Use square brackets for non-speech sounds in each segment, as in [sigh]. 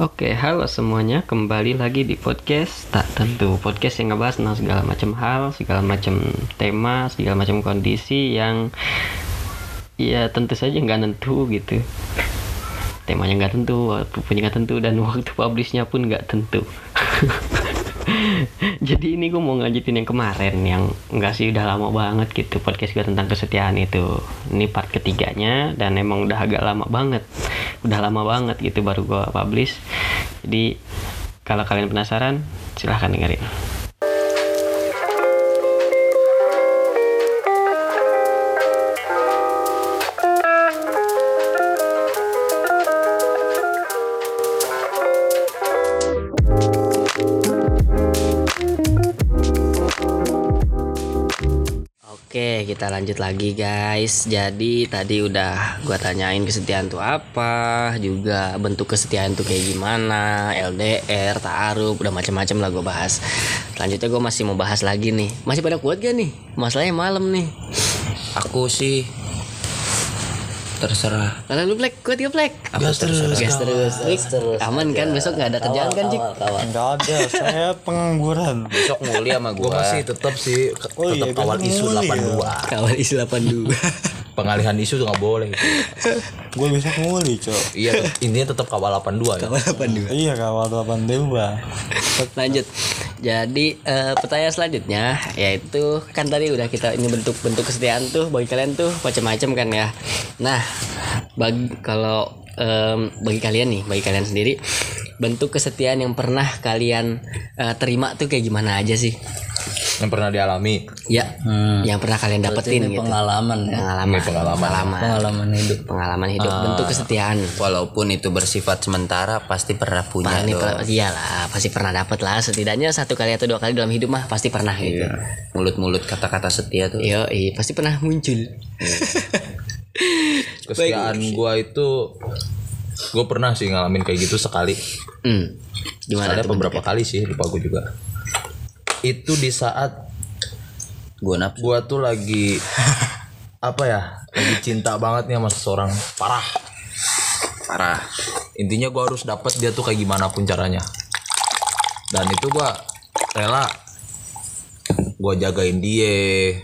Oke, halo semuanya. Kembali lagi di podcast tak tentu. Podcast yang ngebahas tentang segala macam hal, segala macam tema, segala macam kondisi yang ya tentu saja nggak tentu gitu. Temanya nggak tentu, waktu nggak tentu, dan [laughs] waktu publishnya pun nggak tentu. [laughs] [laughs] Jadi ini gue mau ngajutin yang kemarin yang nggak sih udah lama banget gitu podcast gue tentang kesetiaan itu. Ini part ketiganya dan emang udah agak lama banget, udah lama banget gitu baru gue publish. Jadi kalau kalian penasaran silahkan dengerin. Kita lanjut lagi guys. Jadi tadi udah gua tanyain kesetiaan tuh apa, juga bentuk kesetiaan tuh kayak gimana, LDR, taaruf, udah macam-macam lah gua bahas. Selanjutnya gua masih mau bahas lagi nih. Masih pada kuat gak nih? Masalahnya malam nih. Aku sih terserah. Kalau lu Black, kuat gak Black? Gas terus, Gas terus. Gas terus. Aman kan besok nggak ada kerjaan kan, Cik? Enggak ada, saya pengangguran. Besok mulia sama Gue gua. masih tetap sih Oh iya, tetap awal besok isu mulia. 82. Kawal isi 82. [laughs] Pengalihan isu tuh nggak boleh. Gitu. Gue besok nguli, Cok. iya, intinya tetap kawal 82 ya. Kawal 82. Iya, kawal 8 dewa. Lanjut. Jadi eh, pertanyaan selanjutnya yaitu kan tadi udah kita ini bentuk-bentuk kesetiaan tuh bagi kalian tuh macam-macam kan ya. Nah, bagi kalau em, bagi kalian nih, bagi kalian sendiri bentuk kesetiaan yang pernah kalian eh, terima tuh kayak gimana aja sih? Yang pernah dialami. Ya, yang pernah kalian dapetin gitu. pengalaman ya. Pengalaman, Ini pengalaman. pengalaman, Pengalaman hidup. pengalaman hidup, bentuk kesetiaan. Walaupun itu bersifat sementara pasti pernah punya tuh. per- iyalah, pasti pernah dapet lah. Setidaknya satu kali atau dua kali dalam hidup mah pasti pernah gitu. Mulut-mulut kata-kata setia tuh. Iya, pasti pernah muncul. Kesetiaan gua itu gue pernah sih ngalamin kayak gitu sekali. Hmm. Gimana Ada beberapa kali sih lupa gue juga. Itu di saat Gua nafsu. gua tuh lagi [laughs] apa ya lagi cinta banget nih sama seseorang parah parah intinya gua harus dapat dia tuh kayak gimana pun caranya dan itu gua rela gua jagain dia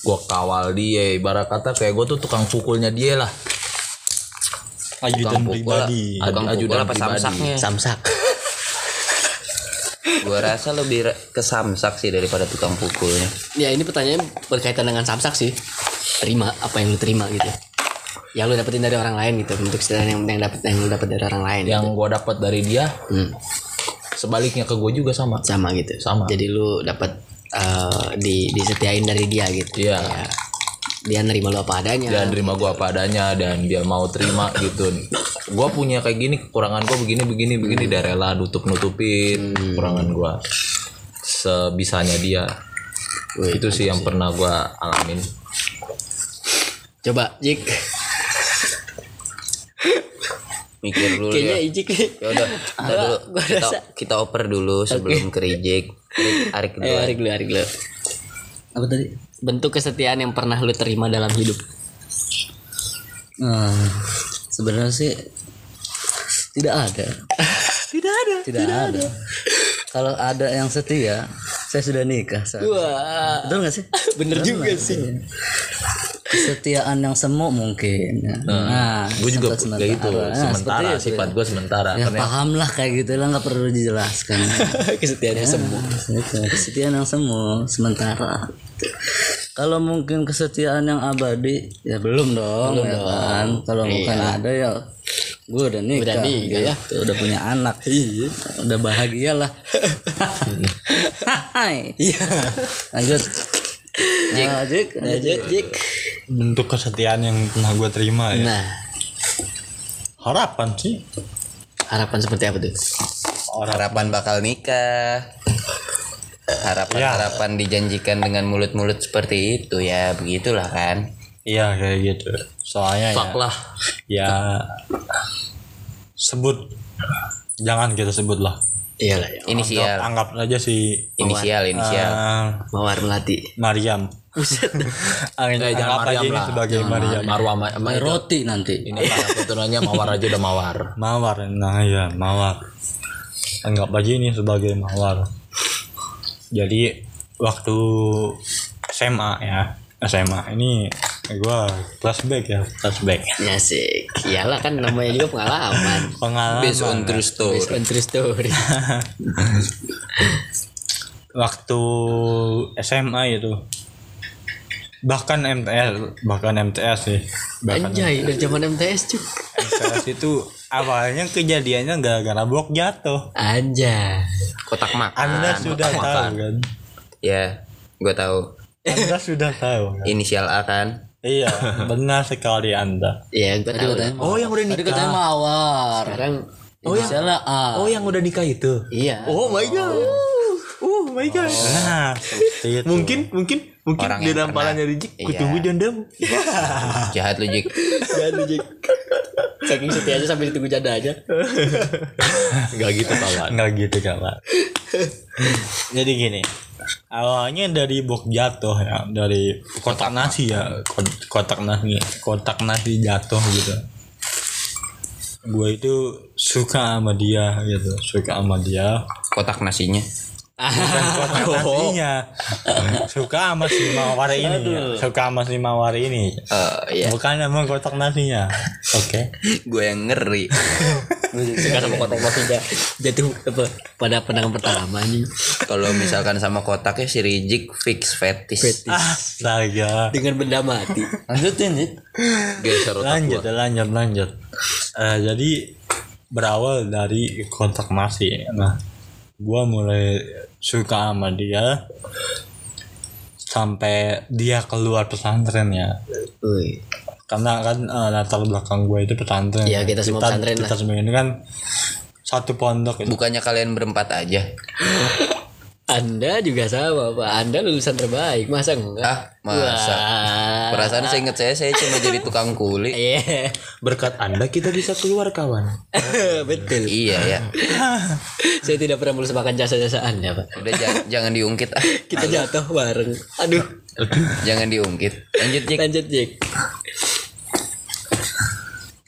gua kawal dia ibarat kata kayak gua tuh tukang pukulnya dia lah Ajudan pukul pribadi. Tukang Aju- pukul ajudan apa pribadi. samsaknya? Samsak. Gua rasa lebih ke samsak sih daripada tukang pukulnya. Ya ini pertanyaan berkaitan dengan samsak sih. Terima apa yang lu terima gitu. Yang lu dapetin dari orang lain gitu. Bentuk kesetiaan yang yang dapat yang lu dapat dari orang lain. yang gua dapat dari dia Hmm, sebaliknya ke gue juga sama sama gitu. Sama. Jadi lu dapat eh, di disetiain dari dia gitu. Iya. Kayak dia nerima lu apa adanya. dia nerima gua apa adanya dan dia mau terima gitu gua punya kayak gini kekurangan gua begini begini begini dia rela nutup nutupin kekurangan gua sebisanya dia Wih, itu sih yang pernah gua alamin Coba, Jik. Mikir dulu Kayaknya ya. Ijik nih. Ya udah, dulu gua kita, rasa. kita oper dulu sebelum ke reject. Arik- dulu. Arik dulu, Arik dulu. Apa tadi? Bentuk kesetiaan yang pernah lu terima dalam hidup. Hmm, sebenarnya sih tidak ada. [laughs] Tidak ada. Tidak, ada. Kalau ada yang setia, saya sudah nikah. Sa- Wah, Betul nggak sih? [laughs] bener juga sih. Kesetiaan yang semu mungkin. Ya. Nah, gue juga sementara- kayak gitu Nah, sementara itu, sifat gua sementara Ya, karena paham lah kayak gitu lah nggak perlu dijelaskan. Kesetiaannya semua. Itu, kesetiaan yang semu sementara. Kalau mungkin kesetiaan yang abadi ya belum dong, ya kan. Kalau bukan ada ya gue udah nikah, Udah nikah, ya. gitu. udah punya anak, iya, udah bahagia lah. [laughs] Hai. Iya. Lanjut. Lanjut, lanjut, Jik. Bentuk kesetiaan yang pernah gue terima ya. Nah, Harapan sih. harapan seperti apa tuh? Harapan bakal nikah. Harapan-harapan dijanjikan dengan mulut-mulut seperti itu ya, begitulah kan. Iya kayak gitu. Soalnya fuck ya, lah ya sebut jangan kita sebut lah. Iyalah ya. Inisial, Anggap aja si inisial, inisial. eh, Mawar melati. Mariam. Buset. [laughs] Anggap Eh, jangan Mariam ini lah. sebagai Mariam. Marwah ma roti nanti Ini keturunannya mawar aja udah mawar. Mawar, nah ya mawar. Anggap aja ini sebagai mawar. Jadi waktu SMA ya, SMA ini gua flashback ya, flashback. Ya sih. Iyalah kan namanya juga pengalaman. Pengalaman. Based on true story. Based on true story. [laughs] waktu SMA itu bahkan MTS bahkan MTS sih bahkan Anjay, dari zaman MTS cuy. MTS itu awalnya kejadiannya gara-gara blok jatuh Anjay. Kotak makan. anda sudah tahu kan Ya, gue tahu. anda sudah tahu kan? Inisial A kan. iya benar sekali anda Iya, gue tahu. Oh yang udah tadi nikah. katanya mawar Sekarang oh ya salah A Oh yang udah nikah itu. iya. Oh my god. Oh my god. nah. Mungkin mungkin mungkin Orang di dalam palanya Rijik Iya. kutunggu jandam. [laughs] Jahat lu Jik. Jangan lu, Jik. Saking setia aja sampai ditunggu janda aja. Enggak gitu kawan. nggak gitu kawan jadi gini awalnya dari blok jatuh ya dari kotak nasi ya Kot- kotak nasi kotak nasi jatuh gitu gue itu suka sama dia gitu suka sama dia Kotak nasinya. Bukan [laughs] kotak nasinya suka sama si mawar ini. Ya. suka sama si mawar ini. Eh, iya. bukan sama kotak nasinya. Oke. [laughs] Gue yang ngeri. [laughs] Suka sama kotak kotaknya jatuh apa pada pandangan pertama nih. Kalau misalkan sama kotaknya si Rijik fix fetish. astaga. Dengan benda mati. lanjutin otak lanjut lanjut lanjut. Eh, jadi berawal dari kontak nasi. Nah gua mulai suka sama dia sampai dia keluar pesantren ya karena kan eh, latar belakang gue itu pesantren Iya, kita semua pesantren kita lah. semua ini kan satu pondok. Bukannya kalian berempat aja? [laughs] Anda juga sama, Pak. Anda lulusan terbaik, masa enggak? Ah, masa? Wah. Perasaan saya inget saya, saya cuma jadi tukang kuli. Iya. Berkat Anda kita bisa keluar kawan. [laughs] Betul. Iya ya. Saya tidak pernah melulus makan jasa-jasa Anda, Pak. Udah jangan, jangan diungkit ah. Kita jatuh bareng. Aduh. Jangan diungkit. Lanjut Jik. Lanjut, Jik.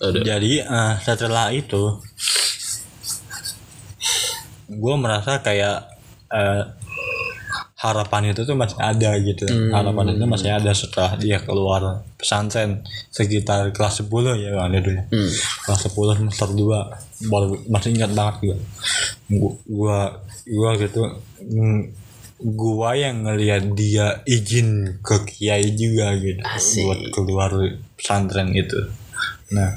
jadi eh, setelah itu gue merasa kayak eh, harapan itu tuh masih ada gitu. Harapan itu masih ada setelah dia keluar pesantren sekitar kelas 10 ya ada dulu kelas 10 semester 2 baru masih ingat banget gue gua gua, gitu mm, gua yang ngelihat dia izin ke kiai juga gitu buat keluar pesantren itu. Nah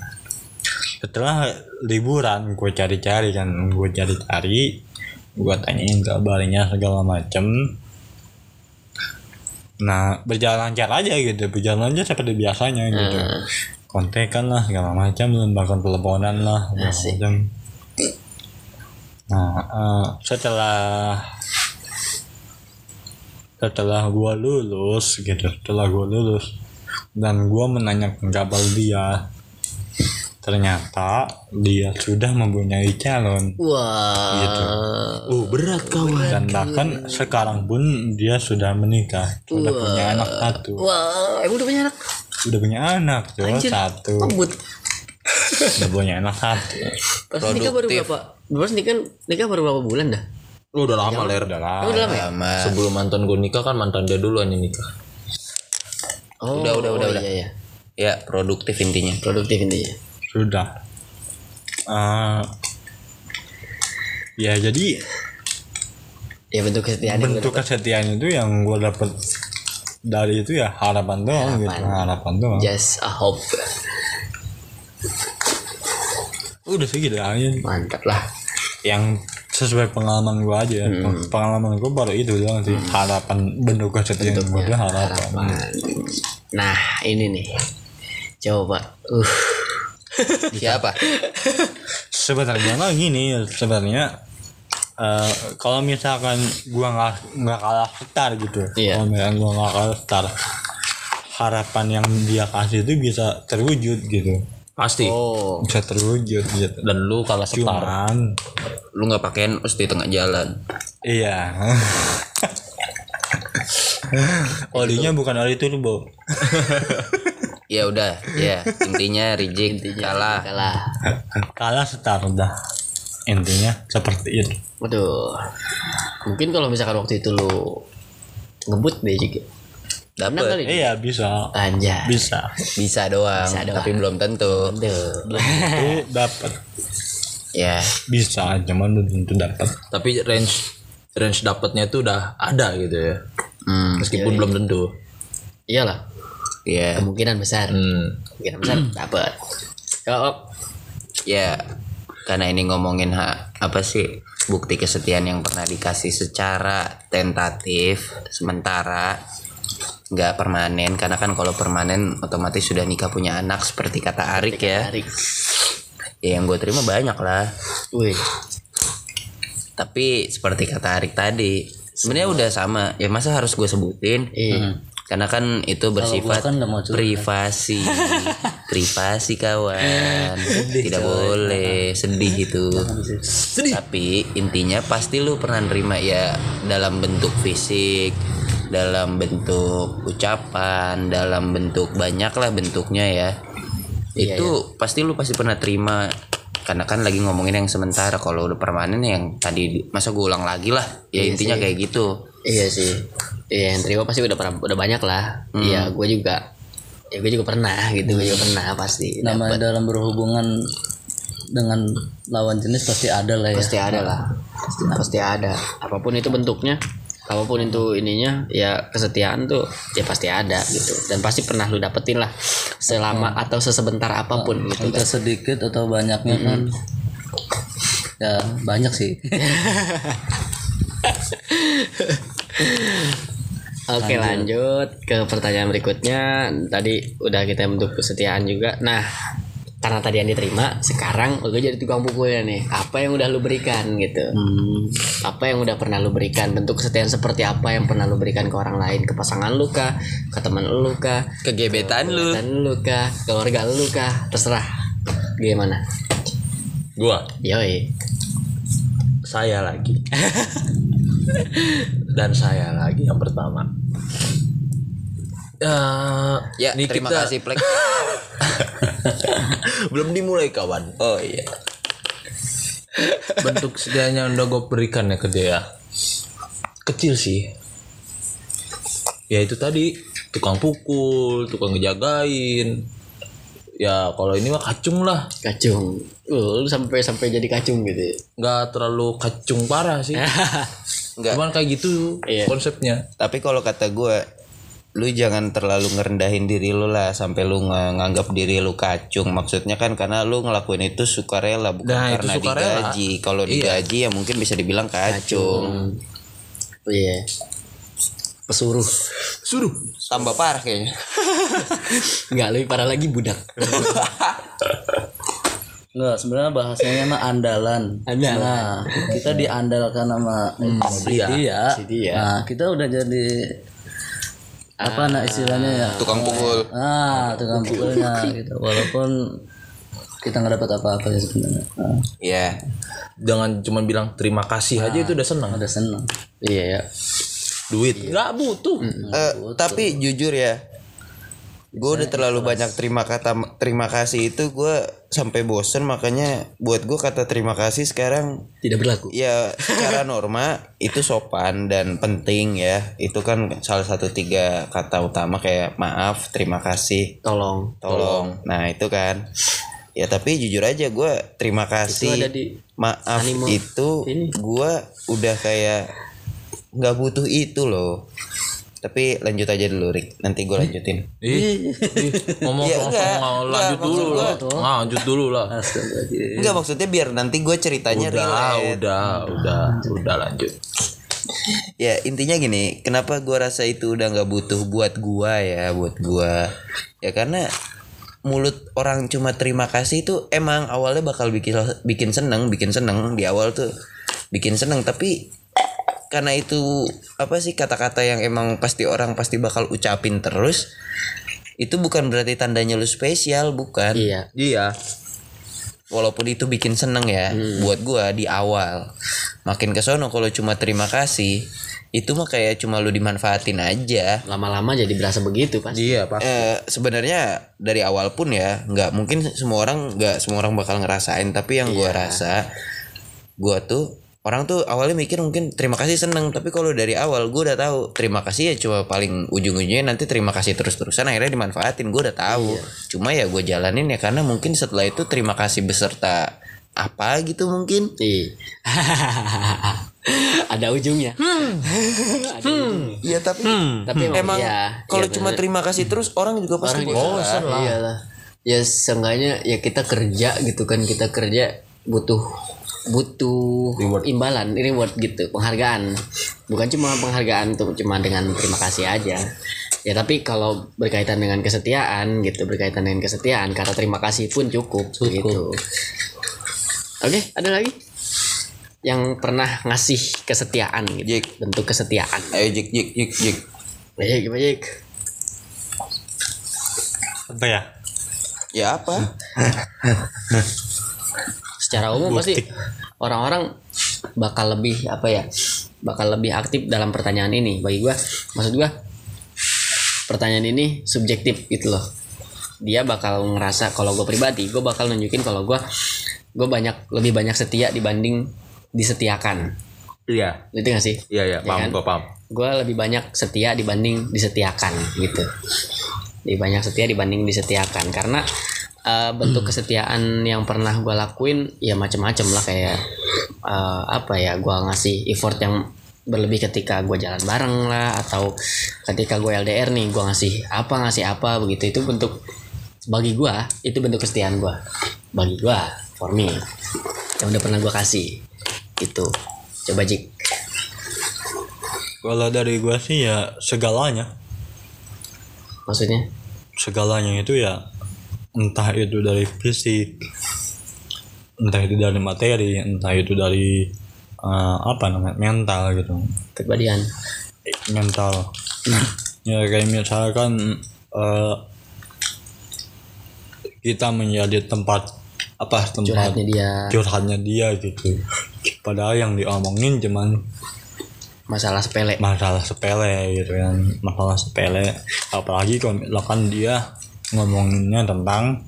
setelah liburan gue cari-cari kan gue cari-cari gue tanyain kabarnya segala macem. Nah berjalan lancar aja gitu berjalan aja seperti biasanya gitu. Kontekan lah segala macam bahkan teleponan lah segala macam nah eh, setelah setelah gue lulus gitu setelah gue lulus dan gue menanyakan kabar dia ternyata dia sudah mempunyai calon Wah. gitu Oh berat kawan. dan bahkan sekarang pun dia sudah menikah sudah punya anak satu Wah, emang udah punya anak? sudah punya anak tuh satu Kebut. sudah punya anak satu Pas nikah baru berapa? Pas nikah nikah baru berapa bulan dah? Lu udah lama ler. udah lah udah lama ya? Sebelum mantan gue nikah kan mantan dia duluan yang nikah. Oh, Udah, udah, udah, oh, udah. Iya, iya. Ya produktif intinya. Produktif intinya. Sudah Eh, ya jadi Ya bentuk kesetiaan bentuk kesetiaan itu yang gue dapet dari itu ya harapan doang gitu harapan doang just a hope. udah sih gitu aja Mantap lah. yang sesuai pengalaman gue aja ya. pengalaman gue baru itu doang sih harapan bentuk kesetiaan gue itu harapan Nah, ini nih. Coba. Uh. [laughs] Siapa? sebenarnya mah gini sebenarnya eh, kalau misalkan gua nggak nggak kalah star gitu Iya. kalau misalkan gua nggak kalah star harapan yang dia kasih itu bisa terwujud gitu Pasti. Oh. bisa terwujud gitu Dan lu kalah cuman Lu nggak pakein us di tengah jalan. iya [laughs] Olinya bukan oli turbo. [laughs] Ya udah, ya intinya reject kalah. kalah Kalah setar udah. Intinya seperti itu. waduh mungkin kalau misalkan waktu itu lu ngebut deh juga kali ini? Iya bisa. anjay Bisa. bisa doang, Bisa doang. tapi belum tentu. Aduh. Itu dapat. Ya, Bisa, cuman belum tentu dapat. Tapi range range dapatnya tuh udah ada gitu ya. hmm, Meskipun belum tentu. iyalah ya, kemungkinan besar. Hmm. kemungkinan besar dapat kalau ya. Karena ini ngomongin ha, apa sih bukti kesetiaan yang pernah dikasih secara tentatif sementara nggak permanen. Karena kan kalau permanen otomatis sudah nikah punya anak seperti kata Arik ya. Tarik ya yang gue terima banyak lah. Wih. Tapi seperti kata Arik tadi sebenarnya udah sama. Ya masa harus gue sebutin? Iya karena kan itu bersifat kan privasi. [laughs] Privasi kawan. Tidak boleh. Sedih itu tapi intinya pasti lu pernah nerima ya dalam bentuk fisik dalam bentuk ucapan dalam bentuk banyak lah bentuknya ya. Itu pasti lu pasti pernah terima. Karena kan lagi ngomongin yang sementara. Kalau udah permanen yang tadi masa gue ulang lagi lah. Ya intinya kayak gitu. Iya sih iya yang terima pasti udah pernah udah banyak lah. Iya gue juga ya gue juga pernah gitu gue juga pernah pasti namanya dalam berhubungan dengan lawan jenis pasti ada lah ya. Pasti ada lah. Pasti ada. Apa pun itu bentuknya apa pun itu ininya ya kesetiaan tuh ya pasti ada gitu. Dan pasti pernah lu dapetin lah selama atau sesebentar apa pun gitu entah sedikit atau banyaknya kan? Ya banyak sih [laughs] Oke lanjut. ke pertanyaan berikutnya. Tadi udah kita bentuk kesetiaan juga. Nah karena tadi yang diterima sekarang gue jadi tukang pukulnya nih. Apa yang udah lu berikan gitu? Apa yang udah pernah lu berikan? Bentuk kesetiaan seperti apa yang pernah lu berikan ke orang lain? Ke pasangan lu kah? Ke teman lu kah? Kegebetan lu. Dan lu kah? Keluarga lu kah? Terserah. Gimana? Gua? Yoi. Saya lagi. [laughs] Dan saya lagi yang pertama. Ya, ya ini terima kita kasih Plek [laughs] belum dimulai kawan. oh iya Bentuk sedianya udah gue berikan ya ke dia. Kecil sih. Ya itu tadi tukang pukul, tukang ngejagain. Ya kalau ini mah kacung lah, kacung Uh, lu sampai sampai jadi kacung gitu ya? nggak terlalu kacung parah sih. [laughs] Enggak. Cuman kayak gitu Iya. konsepnya. tapi kalau kata gue lu jangan terlalu ngerendahin diri lu lah sampai lu nganggap diri lu kacung maksudnya kan karena lu ngelakuin itu sukarela bukan Nah, karena sukarela. digaji kalau digaji ya mungkin bisa dibilang kacung Oh iya pesuruh Suruh. tambah parah kayaknya [laughs] nggak lebih parah lagi budak [laughs] Enggak, sebenarnya bahasanya mah andalan. Andalan. Nah, kita diandalkan sama si dia. dia. Si dia. Nah, kita udah jadi apa nah istilahnya ya? tukang pukul Ah, tukang pukulnya gitu. Walaupun kita nggak dapat apa-apa ya sebenarnya. Nah, ya Jangan cuma bilang terima kasih aja itu udah senang. udah seneng. iya ya Duit nggak butuh. Eh, tapi jujur ya gue udah terlalu banyak terima kata terima kasih itu gue sampai bosen makanya buat gue kata terima kasih sekarang tidak berlaku. Ya secara [laughs] norma itu sopan dan penting ya. Itu kan salah satu tiga kata utama kayak maaf terima kasih. Tolong. Tolong. Nah itu kan. Ya tapi jujur aja gue terima kasih. ada di maaf anime itu gue udah kayak nggak butuh itu loh tapi lanjut aja dulu Rick nanti gue lanjutin Ih, ih, ngomong Ya, ngomong, enggak. ngomong, Enggak, lanjut maksud dulu lah. gua- Lanjut dulu lah. Enggak maksudnya biar nanti gue ceritanya Udah, relate. udah, udah, udah lanjut. Ya intinya gini, kenapa gua rasa itu udah nggak butuh buat gua ya, buat gua. Ya karena mulut orang cuma terima kasih itu emang awalnya bakal bikin bikin seneng, bikin seneng di awal tuh bikin seneng tapi karena itu apa sih kata-kata yang emang pasti orang pasti bakal ucapin terus itu bukan berarti tandanya lu spesial bukan. Iya. Iya. walaupun itu bikin seneng ya buat gua di awal. Makin ke sono kalau cuma terima kasih itu mah kayak cuma lu dimanfaatin aja. Lama-lama jadi berasa begitu pasti Iya, Pak. eh sebenarnya dari awal pun ya nggak mungkin semua orang nggak semua orang bakal ngerasain tapi yang gua rasa gua tuh orang tuh awalnya mikir mungkin terima kasih seneng tapi kalau dari awal gua udah tahu terima kasih ya cuma paling ujung-ujungnya nanti terima kasih terus-terusan akhirnya dimanfaatin gua udah tahu. Cuma ya gue jalanin ya karena mungkin setelah itu terima kasih beserta apa gitu mungkin. Iya. [laughs] ada ujungnya. Ada ujungnya. Iya tapi tapi emang, emang ya, kalau ya cuma bener. terima kasih terus orang juga pasti orang juga bosan lah. iyalah ya seenggaknya ya kita kerja gitu kan kita kerja butuh butuh imbalan reward gitu penghargaan. Bukan cuma penghargaan tuh cuma dengan terima kasih aja. Ya tapi kalau berkaitan dengan kesetiaan gitu berkaitan dengan kesetiaan kata terima kasih pun cukup, gitu. Oke ada lagi? Yang pernah ngasih kesetiaan gitu Jik. bentuk kesetiaan. Ayo jik jik jik jik. baik baik. Apa ya? Ya apa? [laughs] secara umum pasti orang-orang bakal lebih apa ya bakal lebih aktif dalam pertanyaan ini. Bagi gua maksud gua pertanyaan ini subjektif gitu loh. Dia bakal ngerasa kalau gue pribadi gue bakal nunjukin kalau gua gue banyak lebih banyak setia dibanding disetiakan. Iya. itu gak sih? Iya, iya, Ya paham, kan? gua paham. gue lebih banyak setia dibanding disetiakan gitu. Lebih banyak setia dibanding disetiakan. Karena eh, bentuk kesetiaan yang pernah gue lakuin ya macem-macem lah kayak eh, apa ya gue ngasih effort yang berlebih ketika gue jalan bareng lah atau ketika gue LDR nih gue ngasih apa ngasih apa begitu. Itu bentuk bagi gue itu bentuk kesetiaan gue bagi gue for me yang udah pernah gue kasih. Itu. Coba Jik. Kalau dari gua sih ya segalanya. Maksudnya? Segalanya itu ya entah itu dari fisik entah itu dari materi entah itu dari eh, apa namanya mental gitu. Kepribadian. Mental. Ya kayak misalkan eh, kita menjadi tempat apa tempat curhatnya dia. curhatnya dia gitu. Padahal yang diomongin cuman masalah sepele. masalah sepele gitu kan masalah sepele. Apalagi kalau misalkan dia ngomonginnya tentang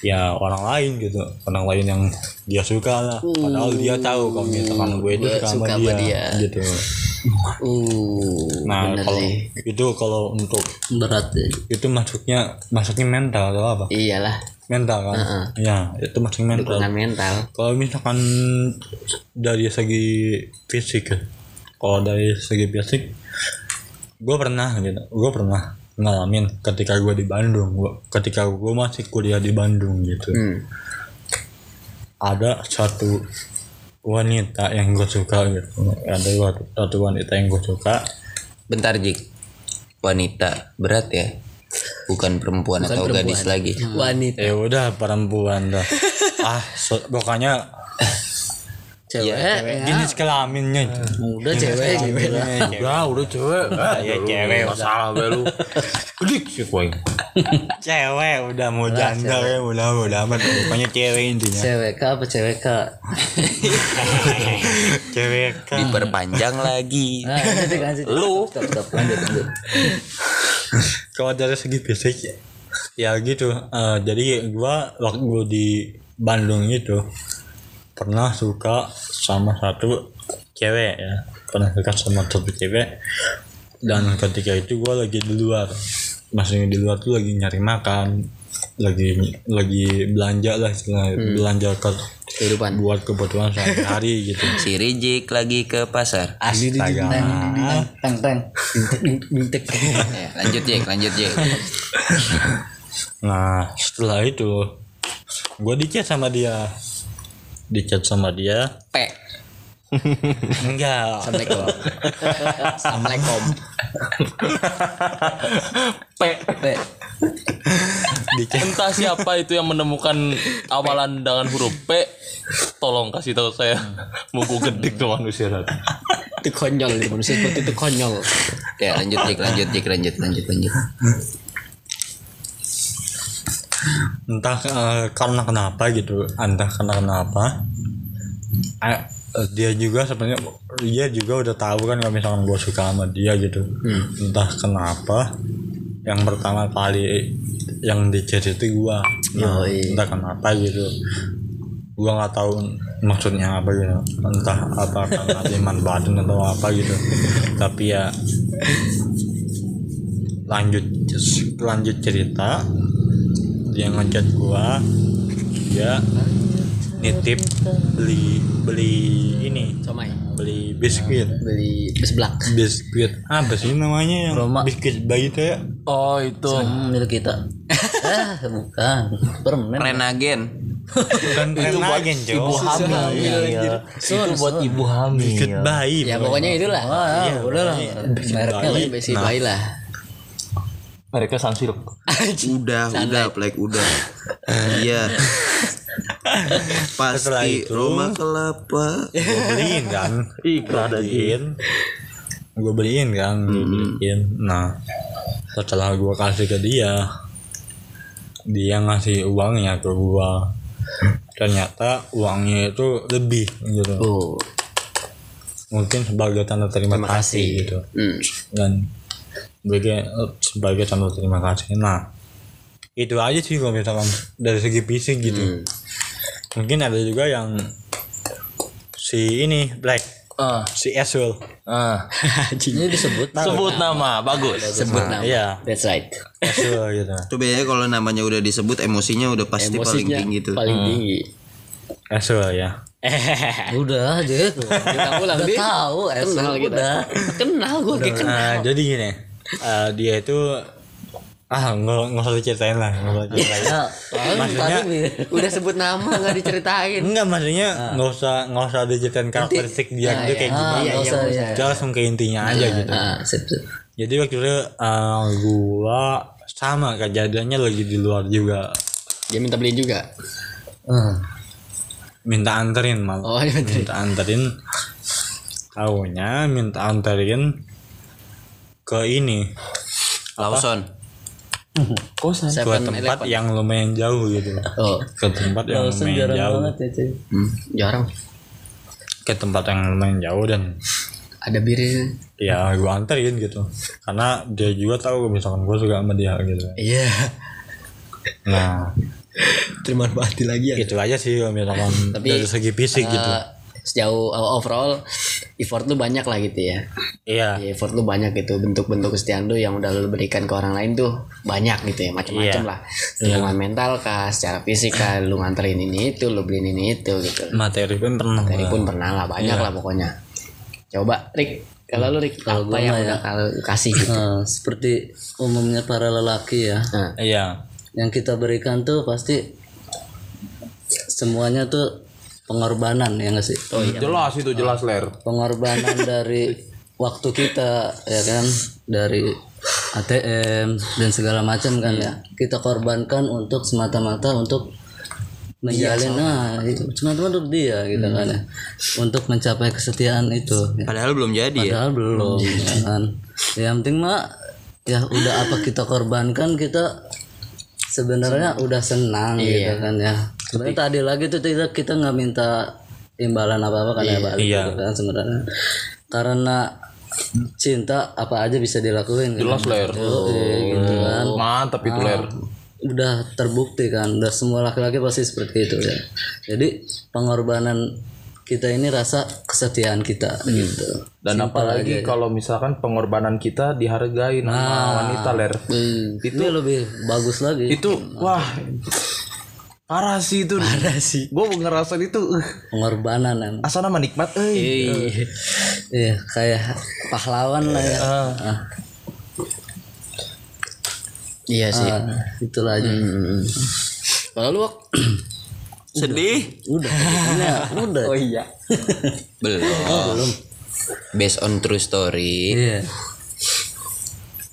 ya orang lain gitu. Orang lain yang dia suka lah. Padahal dia tahu kalau misalkan gue itu suka sama dia, dia. gitu. Uh nah kalau sih. itu kalau untuk berat ya. itu masuknya masuknya mental atau apa? Iyalah. Mental kan? Ya itu masuknya mental. Dukungan mental. Kalau misalkan dari segi fisik ya kalau dari segi fisik gue pernah gitu. Gue pernah ngalamin ketika gue di Bandung gua, ketika gue masih kuliah di Bandung gitu hmm. ada satu wanita yang gue suka gitu ada satu- wanita yang gue suka Bentar jik. Wanita berat ya. Bukan perempuan atau gadis lagi. wanita ya udah perempuan dah [laughs] ah so- pokoknya [laughs] cewek jenis kelaminnya udah cewek gitu lah. Udah, udah cewek. ya cewek Masalah be lu. Gedik sih cewek udah. Mau janda ya udah udah amat. Pokoknya cewek intinya. Cewek kak apa cewek kak [laughs] cewek kan Diperpanjang lagi. nah lanjut lanjut Lu. stop stop. Lanjut lanjut. Kalau dari segi fisik ya gitu. Eh, jadi gua waktu di Bandung itu pernah suka sama satu cewek ya. Pernah suka sama satu cewek. Dan ketika itu gua lagi di luar. Masih di luar tuh lagi nyari makan. Lagi lagi belanja lah istilahnya. Belanja ke kehidupan. buat kebutuhan sehari-hari [laughs] gitu. Si Rijik lagi ke pasar. astaga. Teng teng [laughs] Ya, lanjut Jik, lanjut Jik. [laughs] Nah setelah itu gue dicat sama dia dicat sama dia. P. Enggak. Assalamualaikum. Assalamualaikum. P. P. Dicat Entah siapa itu yang menemukan amalan dengan huruf P. Tolong kasih tahu saya. Mau gue gedik tuh manusia itu konyol itu manusia seperti itu konyol. Ya, lanjut Jik, lanjut Jik, lanjut, lanjut, lanjut. Entah eh, karena kenapa gitu. Entah karena kenapa. Eh, dia juga sebenarnya dia juga udah tahu kan kalau misalkan gue suka sama dia gitu. Entah kenapa yang pertama kali yang di chat itu gue nah, entah kenapa gitu. Gue nggak tahu maksudnya apa gitu. Entah apa karena [laughs] iman badan atau apa gitu. Tapi ya lanjut lanjut cerita dia ngechat gua dia nitip beli beli ini somai. beli biskuit. Beli seblak biskuit. Apa sih namanya yang Roma. biskuit bayi itu ya? Oh itu. Hmm, milik kita. [laughs] Ah bukan. Permen. Renagen. bukan renagen ibu Jo hamil. Iya. itu buat ibu hamil. Biskuit bayi ya pokoknya. itulah. Wah, ya, udah lah. mereknya besi bayi lah Mereka Sunsilk. Udah, udah, Plek, udah. Iya. Setelah Pasti itu- Roma kelapa. gue beliin kan? Iklan beliin. Gue beliin kan? Gue beliin. Nah setelah gue kasih ke dia dia ngasih uangnya ke gue ternyata uangnya itu lebih gitu. Oh. Mungkin sebagai tanda terima, kasih, gitu. Hmm. dan sebagai sebagai tanda terima kasih. Nah itu aja sih kalau misalkan dari segi fisik gitu. Mungkin ada juga yang si ini black. Ah, si Eswell ah. ini disebut Sebut nama, bagus. sebut nama. iya. That's right. Eswell gitu. Coba ya kalau namanya udah disebut emosinya udah pasti paling emosinya tinggi tuh. paling tinggi. Eswell ya. [laughs] Udah aja. Kita pulang udah dia tahu kita. udah. Kenal gue kenal. nah jadi gini eh, dia itu ah nggak nggak usah diceritain lah nggak usah diceritain. Ya maksudnya udah sebut nama nggak diceritain. Enggak maksudnya nggak usah nggak usah diceritain karakteristik dia gitu kayak ah gimana. nggak usah ya Kita langsung ke intinya aja gitu. ah sip sip. Jadi waktu itu eh, gua sama kejadiannya lagi di luar juga. Dia minta beliin juga? Ah, minta anterin malah oh minta minta anterin. Taunya minta anterin ke ini. Lawson. Kosan. ke tempat Eleven. yang lumayan jauh gitu. Oh. Ke tempat yang Lawson lumayan jarang jauh. banget ya cuy. Jarang. Ke tempat yang lumayan jauh dan ada bir ya gua anterin gitu. Karena dia juga tahu misalkan gua suka sama dia gitu. Iya. Nah. Termanfaati lagi ya. Itu aja sih misalkan Tapi, dari segi fisik gitu. Eh, sejauh uh, overall effort lu banyak lah gitu ya. Iya. Ya, effort lu banyak gitu. Bentuk-bentuk kesetiaan lu yang udah lu berikan ke orang lain tuh banyak gitu ya macam-macam Iya. lah. Dukungan mental kah secara fisik kah lu nganterin ini itu lu beliin ini itu gitu. Materi pun pernah gua. pun pernah lah banyak lah pokoknya. Coba Rick. Kalau lu Rick apa yang udah kalau lu kasih gitu? Nah, seperti umumnya para lelaki ya. Nah, iya. Yang kita berikan tuh pasti semuanya tuh pengorbanan ya nggak sih Jelas itu jelas ler. pengorbanan [laughs] dari waktu kita ya kan dari ATM dan segala macam kan ya kita korbankan untuk semata-mata untuk menjalin nah itu semata-mata untuk dia gitu kan ya untuk mencapai kesetiaan itu ya. Padahal belum jadi ya. Padahal belum ya kan. Yang penting mah ya udah apa kita korbankan kita sebenarnya udah senang gitu kan ya. Sebenarnya tadi lagi tuh kita kita nggak minta imbalan apa apa kan ya balik Iya. gitu kan sebenarnya. Karena cinta apa aja bisa dilakuin kan. Jelas ler. Yoi, gitu kan. Mantap itu ler. Udah terbukti kan, udah semua laki-laki pasti seperti itu ya. Jadi pengorbanan kita ini rasa kesetiaan kita gitu. Dan apalagi kalau misalkan pengorbanan kita dihargai sama wanita ler. itu lebih bagus lagi Itu wah parah sih itu. Parah sih. Gue ngerasain itu uh, pengorbanan kan asal nama nikmat euy. iya kayak pahlawan lah ya Ah, iya sih ah, itulah aja kalau lu Wak? [clears throat] Sedih? udah pokoknya [laughs] udah oh iya [laughs] Belum. Based on true story. iya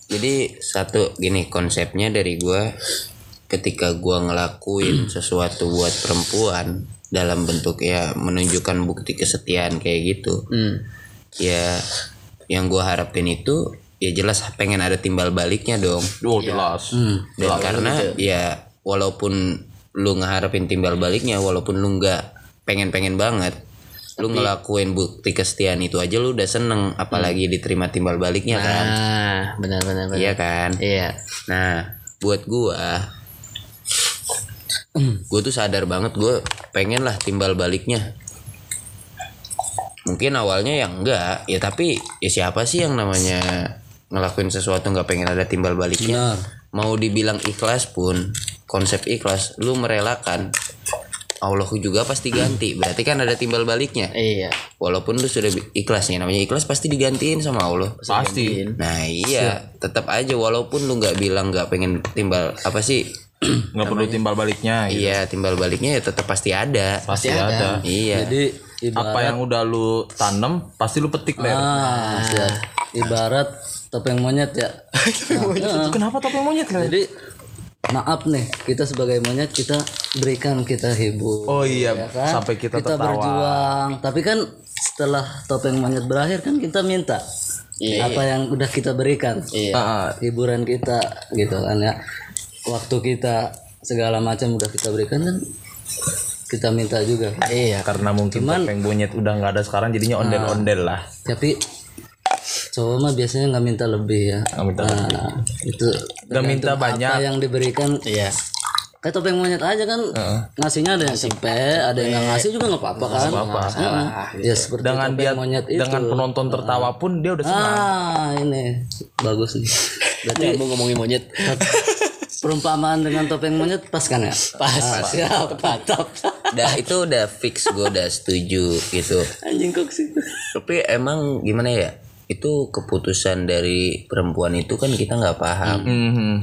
Jadi satu gini konsepnya dari gua ketika gua ngelakuin sesuatu buat perempuan dalam bentuk ya menunjukkan bukti kesetiaan kayak gitu. Ya yang gua harapin itu ya jelas pengen ada timbal baliknya dong. Oh jelas. Dan karena ya walaupun lu ngeharapin timbal baliknya walaupun lu nggak pengen-pengen banget lu ngelakuin bukti kesetiaan itu aja lu udah seneng apalagi diterima timbal baliknya kan Nah, benar benar benar. iya kan Iya. nah buat gua gue tuh sadar banget gue pengen lah timbal baliknya. Mungkin awalnya yang enggak ya tapi ya siapa sih yang namanya ngelakuin sesuatu nggak pengen ada timbal baliknya? Benar. mau dibilang ikhlas pun konsep ikhlas lu merelakan. Allah juga pasti ganti berarti kan ada timbal baliknya. Iya. walaupun lu sudah ikhlasnya namanya ikhlas pasti digantiin sama Allah. Pasti. nah iya. Tetap aja walaupun lu nggak bilang nggak pengen timbal apa sih [clears throat] Nggak perlu timbal baliknya. gitu. iya timbal baliknya ya tetap pasti ada Pasti ada. iya Jadi ibarat Apa yang udah lu tanam pasti lu petik ler. ah, siap. ibarat topeng monyet ya. [laughs] Nah, Kenapa topeng monyet ler? jadi maaf nih kita sebagai monyet kita berikan kita hibur. Oh iya, ya kan? sampai kita, kita tertawa. berjuang. Tapi kan setelah topeng monyet berakhir kan kita minta apa yang udah kita berikan. Ah, ah. Hiburan kita gitu kan ya. Waktu kita segala macam udah kita berikan kan kita minta juga. Iya. karena mungkin topeng monyet udah nggak ada sekarang jadinya ondel-ondel lah. Tapi cowok mah biasanya nggak minta lebih ya. Nggak minta Nah, itu Nggak minta banyak. Apa yang diberikan Iya. kayak topeng monyet aja kan ngasihnya ada yang sempe ada yang nggak ngasih juga nggak apa-apa kan Heeh. ya seperti Dengan dia monyet itu dengan penonton tertawa pun dia udah senang. ah ini bagus nih berarti Mau ngomongin monyet. Perumpamaan dengan topeng monyet pas kan ya? Pas. Siap. [laughs] Mantap udah itu udah fix gue udah setuju gitu. Anjing kok sih? Tapi emang gimana ya? Itu keputusan dari perempuan itu kan kita nggak paham. Mhm.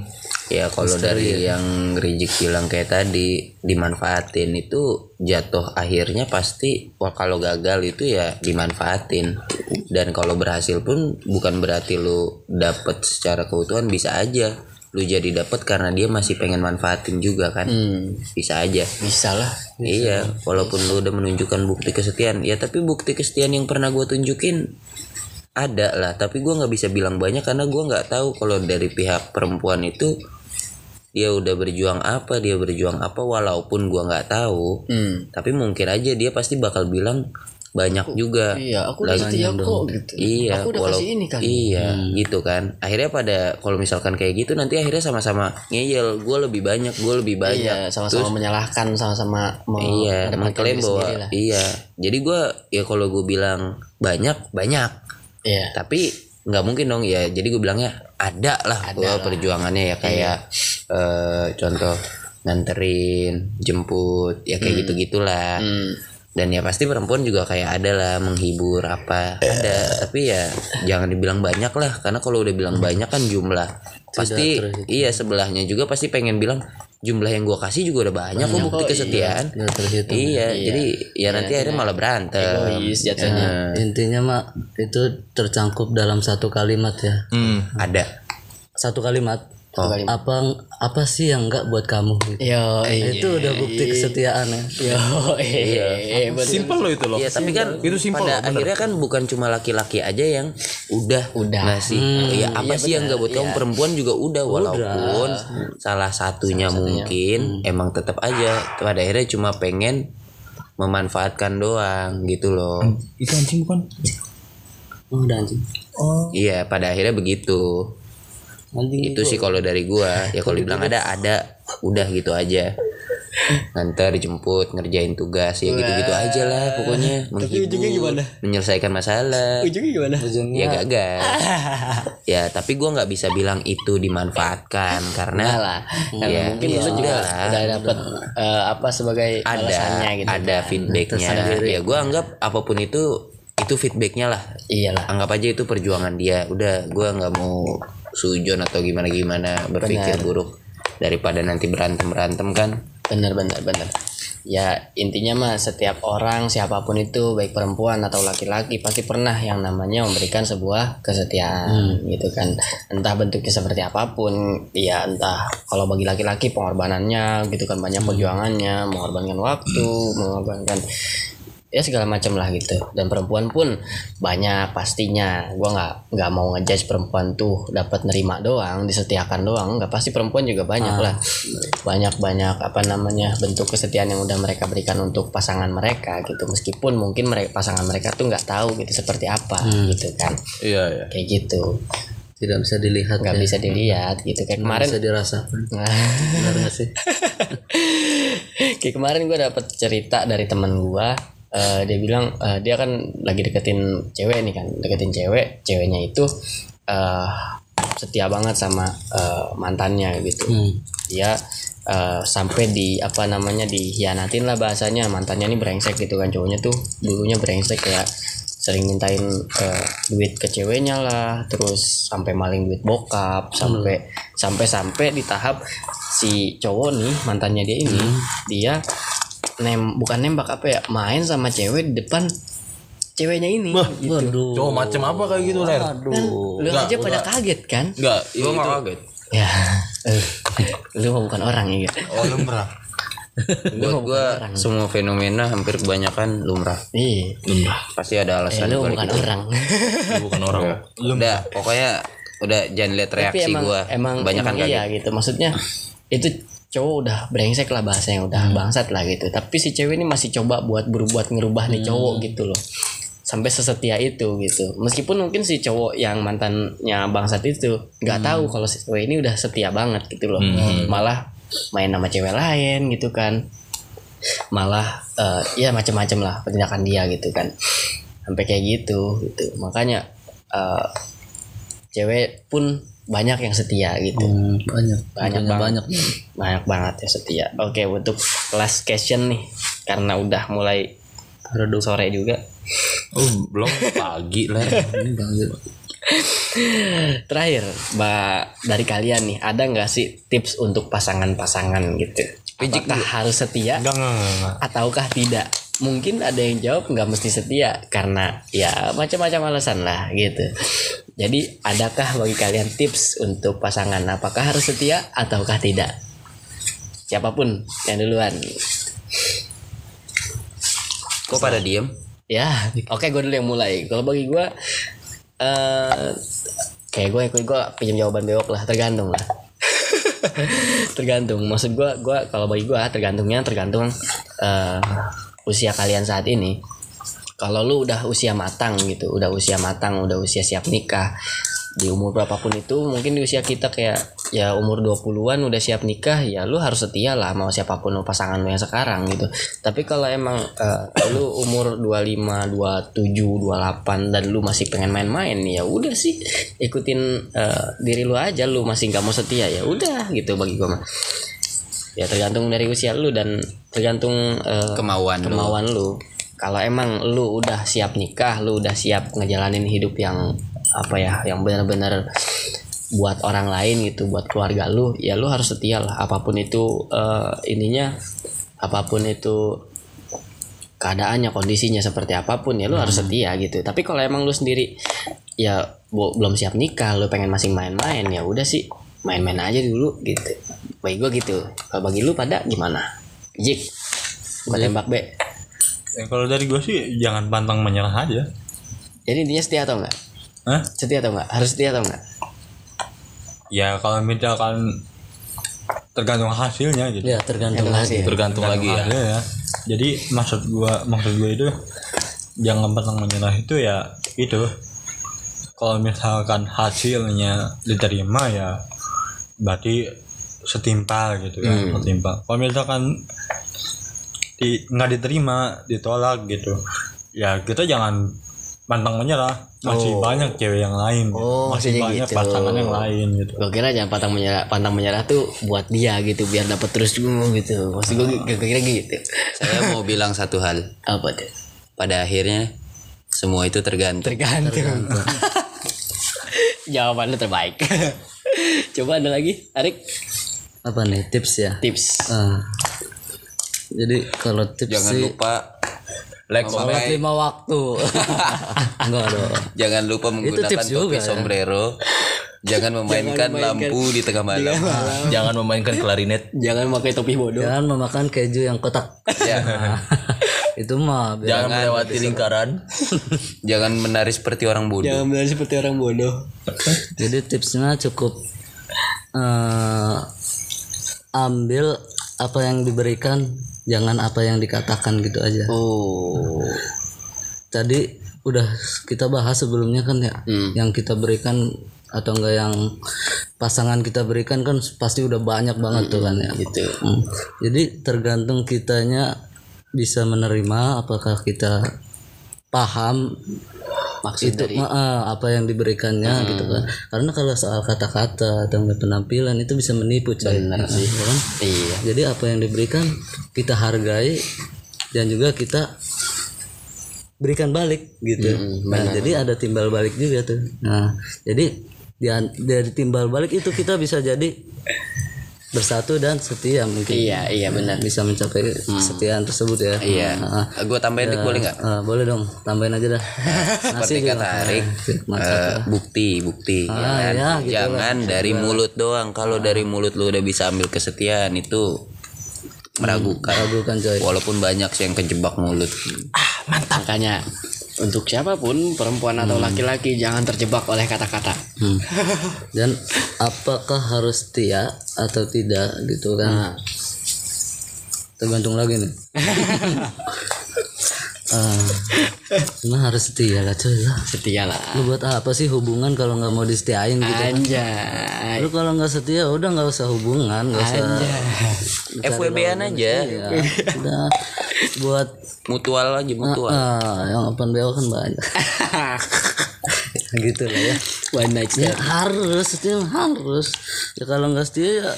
ya kalau dari yang Rizik bilang kayak tadi dimanfaatin itu jatuh akhirnya pasti wah kalau gagal itu ya dimanfaatin. Dan kalau berhasil pun bukan berarti lu dapet secara keutuhan bisa aja lu jadi dapet karena dia masih pengen manfaatin juga kan? Bisa aja. Bisa lah. Iya, walaupun lu udah menunjukkan bukti kesetiaan, ya tapi bukti kesetiaan yang pernah gue tunjukin ada lah, tapi gua nggak bisa bilang banyak karena gua nggak tahu kalau dari pihak perempuan itu dia udah berjuang apa, dia berjuang apa, walaupun gua nggak tahu, Hmm. tapi mungkin aja dia pasti bakal bilang banyak juga. Iya, aku udah setia kok gitu. Iya, Aku udah walau- kasih ini kan. Iya, gitu kan. Akhirnya pada kalau misalkan kayak gitu nanti akhirnya sama-sama ngeyel. Gue lebih banyak, gue lebih banyak. Iya, sama-sama menyalahkan, sama-sama mau Iya, mengklaim bahwa iya. Jadi gua ya kalau gue bilang banyak banyak, Iya. tapi nggak mungkin dong ya. Jadi gue bilangnya ada lah gua perjuangannya ya kayak eh, contoh nganterin, jemput, ya kayak gitu gitulah. Dan ya pasti perempuan juga kayak ada lah menghibur apa ada, tapi ya jangan dibilang banyak lah karena kalau udah bilang banyak kan jumlah pasti iya sebelahnya juga pasti pengen bilang jumlah yang gua kasih juga udah banyak kok bukti kesetiaan. Nggak terhitung. Iya, jadi ya nanti akhirnya malah berantem. Egois jatuhnya. intinya mak itu tercangkup dalam satu kalimat ya. Hmm. Ada. satu kalimat apa apa sih yang enggak buat kamu gitu. Yo, iya. itu udah bukti kesetiaan ya Yo, iya. Simpel loh itu loh. Iya, tapi kan Itu simpel pada loh, akhirnya kan bukan cuma laki-laki aja yang udah Udah. ngasih. Iya, apa sih yang enggak buat kamu perempuan juga udah walaupun salah satunya mungkin emang tetap aja pada akhirnya cuma pengen memanfaatkan doang gitu loh. Itu anjing bukan? oh udah anjing Iya, pada akhirnya begitu. Anjing itu sih kalau dari gua. Ya kalau dibilang ada [laughs] ada. Udah gitu aja. Ngantar jemput ngerjain tugas. Ya gitu gitu aja lah pokoknya. Menghibur menyelesaikan masalah. Ujungnya gimana? ya gagal. [laughs] Ya tapi gua nggak bisa bilang itu dimanfaatkan karena lah. Karena ya, mungkin ya lu juga lah. udah dapat eh, apa sebagai ada alasannya gitu. ada feedbacknya. Ya gua anggap apa pun itu itu feedbacknya lah. Iyalah. anggap aja itu perjuangan dia. Udah gua nggak mau sujon atau gimana gimana berpikir buruk daripada nanti berantem berantem kan Bener bener bener. Ya intinya mah setiap orang siapa pun itu baik perempuan atau laki-laki pasti pernah yang namanya memberikan sebuah kesetiaan gitu kan. Entah bentuknya seperti apa pun, ya entah kalau bagi laki-laki pengorbanannya gitu kan banyak perjuangannya, mengorbankan waktu, mengorbankan ya segala macam lah gitu. Dan perempuan pun banyak pastinya. Gua nggak nggak mau ngejudge perempuan tuh dapat nerima doang disetiakan doang. Nggak pasti perempuan juga banyak lah. Banyak banyak apa namanya bentuk kesetiaan yang udah mereka berikan untuk pasangan mereka gitu. Meskipun mungkin mereka pasangan mereka tuh nggak tahu gitu seperti apa gitu kan. Iya iya. kayak gitu. Tidak bisa dilihat nggak ya. bisa dilihat gitu. Kayak kemarin bisa dirasakan. [laughs] Benar nggak sih? Kayak kemarin gue dapet cerita dari teman gue eh, dia bilang eh, dia kan lagi deketin cewek nih kan deketin cewek ceweknya itu eh setia banget sama eh, mantannya gitu. Dia eh, sampai di apa namanya dihianatin lah bahasanya mantannya ini brengsek gitu kan cowoknya tuh dulunya brengsek kayak sering mintain eh, duit ke ceweknya lah terus sampai maling duit bokap sampai sampai sampai di tahap si cowok nih mantannya dia ini dia nem bukan nembak apa ya main sama cewek di depan ceweknya ini gitu. waduh Cowok macem apa kayak gitu ler? lu aja pada kaget kan Enggak, Gue nggak kaget. [laughs] ya eh, lu mah bukan orang ya Oh lumrah. [laughs] Buat gue semua fenomena hampir kebanyakan lumrah. iya Pasti ada eh, alasan lu balik bukan itu. orang [laughs] bukan orang. Udah, pokoknya udah jangan lihat tapi reaksi emang gue. emang, Banyak emang kan iya kaget. gitu maksudnya itu cowok udah brengsek lah bahasanya udah bangsat lah gitu. Tapi si cewek ini masih coba buat berbuat ngerubah nih cowok gitu loh. Sampai sesetia itu gitu. Meskipun mungkin si cowok yang mantannya bangsat itu nggak tahu kalau si cewek ini udah setia banget gitu loh. Malah main sama cewek lain gitu kan. Malah eh, ya macam-macam lah tindakan dia gitu kan. Sampai kayak gitu gitu. Makanya eh, cewek pun banyak yang setia gitu. Hmm, banyak. Banyak Tentunya banget. banyak banyak banget ya setia. Oke untuk last question nih. Karena udah mulai redup sore juga. Oh, belum pagi lah. [laughs] ini banget. Terakhir mbak dari kalian nih ada nggak sih tips untuk pasangan-pasangan gitu? Apakah harus setia? Enggak, enggak, enggak, enggak. ataukah tidak? Mungkin ada yang jawab nggak mesti setia karena ya macam-macam alasan lah gitu jadi adakah bagi kalian tips untuk pasangan? Apakah harus setia ataukah tidak? Siapa pun yang duluan. Kok pada diem? ya oke gue dulu yang mulai. Kalau bagi gue eh kayak gue gue gue pinjam jawaban bewok lah tergantung lah. [laughs] Tergantung. Maksud gue gue kalau bagi gue tergantungnya tergantung eh usia kalian saat ini kalau lu udah usia matang gitu udah usia matang udah usia siap nikah di umur berapapun itu mungkin di usia kita kayak ya umur 20-an udah siap nikah ya lu harus setia lah mau siapa pun pasangan lu yang sekarang gitu. Tapi kalau emang eh, lu umur 25 27 28 dan lu masih pengen main-main ya udah sih ikutin eh, diri lu aja lu masih nggak mau setia ya udah gitu bagi gua mah. Ya tergantung dari usia lu dan tergantung eh, Kemauan lu. kemauan lu kalau emang lu udah siap nikah lu udah siap ngejalanin hidup yang apa ya yang benar-benar buat orang lain gitu buat keluarga lu ya lu harus setia lah. Apa pun itu eh, ininya apa pun itu keadaannya kondisinya seperti apa pun ya lu harus setia gitu. Tapi kalau emang lu sendiri ya bu- belum siap nikah lu pengen masih main-main ya udah sih main-main aja dulu gitu. Bagi gua gitu. Kalau bagi lu pada gimana? Jik gua tembak B Ya, kalau dari gue sih jangan pantang menyerah aja. jadi intinya setia atau enggak Hah? setia atau enggak harus setia atau enggak Ya kalau misalkan tergantung hasilnya gitu. ya tergantung lagi Tergantung lagi ya. Ya. Jadi maksud gua maksud gua itu jangan pantang menyerah itu ya itu. Kalau misalkan hasilnya diterima ya berarti setimpal gitu kan, setimpal. Kalau misalkan di nggak diterima, ditolak gitu. Ya kita jangan pantang menyerah. Masih banyak cewek yang lain. Oh, masih banyak gitu. pasangan yang lain gitu. gue kira jangan pantang menyerah pantang menyerah tuh buat dia gitu biar dapat terus dulu gitu maksud gue gue kira gitu Saya mau [laughs] bilang satu hal. apa tuh Pada akhirnya semua itu tergantung. tergantung [laughs] jawaban lu terbaik [laughs] coba ada lagi Arik apa nih tips ya tips Ah. Jadi kalau tips Jangan sih lupa Like, sholat memakai, lima waktu [laughs] enggak dong jangan lupa menggunakan tips juga topi ya. sombrero. Jangan memainkan lampu di tengah malam. [laughs] jangan memainkan klarinet. jangan pakai topi bodoh jangan memakan keju yang kotak Ya. [laughs] itu mah Jangan melewati lingkaran. Jangan menari seperti orang bodoh. Jangan benar seperti orang bodoh. jadi tipsnya cukup eh, ambil apa yang diberikan jangan apa yang dikatakan gitu aja Oh. tadi udah kita bahas sebelumnya kan ya yang kita berikan atau enggak yang pasangan kita berikan kan pasti udah banyak banget tuh kan ya Gitu. Hmm. jadi tergantung kitanya bisa menerima apakah kita paham Maksud itu dari ma- ah, apa yang diberikannya gitu kan. Karena kalau soal kata-kata atau penampilan itu bisa menipu coy. Ya kan? Iya. jadi apa yang diberikan kita hargai dan juga kita berikan balik gitu. Nah jadi ada timbal balik juga tuh. Nah jadi di- dari timbal balik itu kita bisa jadi bersatu dan setia mungkin Iya, iya benar. bisa mencapai kesetiaan tersebut ya Iya. Ah, Gue tambahin dik boleh nggak? ah, boleh dong tambahin aja dah [laughs] Seperti kata Arik, [laughs] eh, bukti, bukti. ya Ah, kan? ya, gitu Jangan dari mulut doang. Kalau dari mulut lu udah bisa ambil kesetiaan itu meragukan. ragukan coy Walaupun banyak sih yang kejebak mulut. Makanya untuk siapa pun perempuan atau laki-laki jangan terjebak oleh kata-kata. Hmm. [laughs] Dan apakah harus setia atau tidak gitu kan? Tergantung lagi nih. [laughs] Ah, cuma harus setia lah cuy lah. Setia lah. Lu buat apa sih hubungan kalau nggak mau disetiain gitu? Anjay. Lu kalau nggak setia udah nggak usah hubungan, nggak usah. FWB-an aja. Ya, udah buat Mutual aja, mutual. ah, yang open BO kan banyak. [laughs] gitu lah ya. One night Ya harus setia harus. Ya kalau nggak setia ya